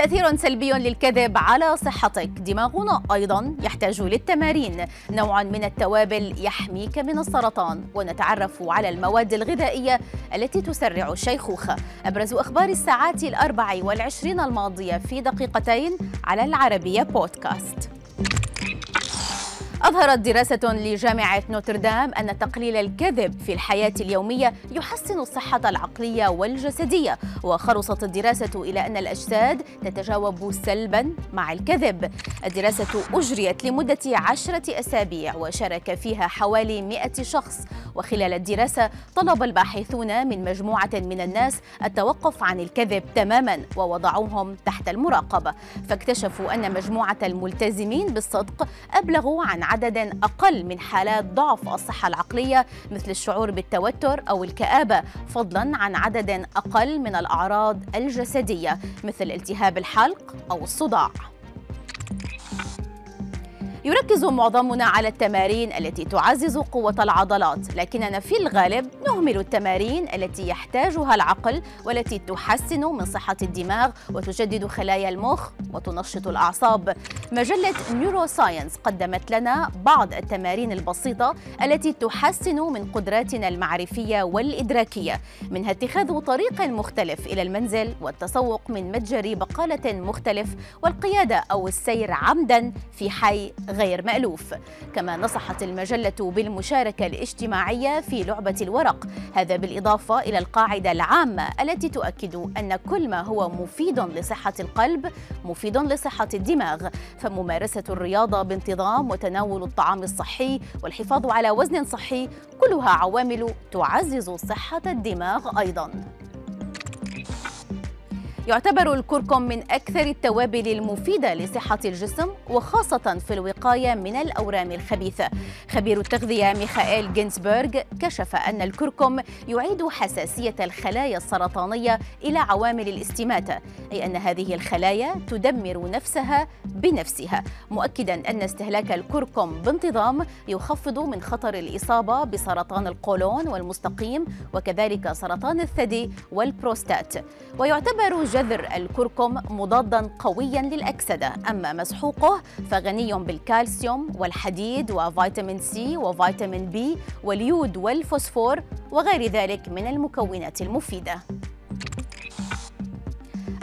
تأثير سلبي للكذب على صحتك. دماغنا أيضا يحتاج للتمارين. نوع من التوابل يحميك من السرطان. ونتعرف على المواد الغذائية التي تسرع الشيخوخة أبرز أخبار الساعات الأربع والعشرين الماضية في دقيقتين على العربية بودكاست. أظهرت دراسة لجامعة نوتردام أن تقليل الكذب في الحياة اليومية يحسن الصحة العقلية والجسدية وخلصت الدراسة إلى أن الأجساد تتجاوب سلبا مع الكذب. الدراسة أجريت لمدة عشرة أسابيع وشارك فيها حوالي 100 شخص وخلال الدراسة طلب الباحثون من مجموعة من الناس التوقف عن الكذب تماما ووضعوهم تحت المراقبة. فاكتشفوا أن مجموعة الملتزمين بالصدق أبلغوا عن عدد أقل من حالات ضعف الصحة العقلية مثل الشعور بالتوتر أو الكآبة فضلا عن عدد أقل من الأعراض الجسدية مثل التهاب الحلق أو الصداع. يركز معظمنا على التمارين التي تعزز قوة العضلات، لكننا في الغالب نهمل التمارين التي يحتاجها العقل والتي تحسن من صحة الدماغ وتجدد خلايا المخ وتنشط الأعصاب. مجلة نيورو ساينس قدمت لنا بعض التمارين البسيطة التي تحسن من قدراتنا المعرفية والإدراكية، منها اتخاذ طريق مختلف إلى المنزل والتسوق من متجر بقالة مختلف والقيادة أو السير عمدا في حي غير مألوف. كما نصحت المجلة بالمشاركة الاجتماعية في لعبة الورق. هذا بالإضافة إلى القاعدة العامة التي تؤكد أن كل ما هو مفيد لصحة القلب مفيد لصحة الدماغ. فممارسة الرياضة بانتظام وتناول الطعام الصحي والحفاظ على وزن صحي كلها عوامل تعزز صحة الدماغ أيضاً. يعتبر الكركم من أكثر التوابل المفيدة لصحة الجسم وخاصة في الوقاية من الأورام الخبيثة. خبير التغذية ميخائيل جينسبرغ كشف أن الكركم يعيد حساسية الخلايا السرطانية إلى عوامل الاستماتة أي أن هذه الخلايا تدمر نفسها بنفسها. مؤكدا أن استهلاك الكركم بانتظام يخفض من خطر الإصابة بسرطان القولون والمستقيم وكذلك سرطان الثدي والبروستات. ويعتبر جذر الكركم مضادا قويا للأكسدة. أما مسحوقه فغني بالكالسيوم والحديد وفيتامين سي وفيتامين بي واليود والفوسفور وغير ذلك من المكونات المفيدة.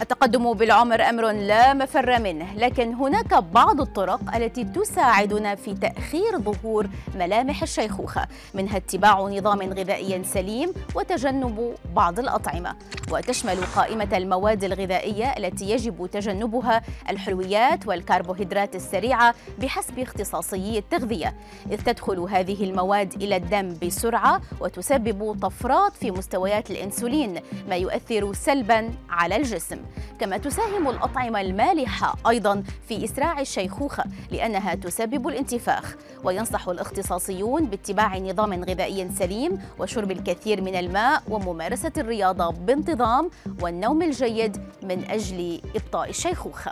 التقدم بالعمر أمر لا مفر منه لكن هناك بعض الطرق التي تساعدنا في تأخير ظهور ملامح الشيخوخة منها اتباع نظام غذائي سليم وتجنب بعض الأطعمة. وتشمل قائمة المواد الغذائية التي يجب تجنبها الحلويات والكربوهيدرات السريعة بحسب اختصاصي التغذية. إذ تدخل هذه المواد إلى الدم بسرعة وتسبب طفرات في مستويات الإنسولين ما يؤثر سلبا على الجسم. كما تساهم الأطعمة المالحة أيضا في إسراع الشيخوخة لأنها تسبب الانتفاخ. وينصح الاختصاصيون باتباع نظام غذائي سليم وشرب الكثير من الماء وممارسة الرياضة بانتظام والنوم الجيد من أجل إبطاء الشيخوخة.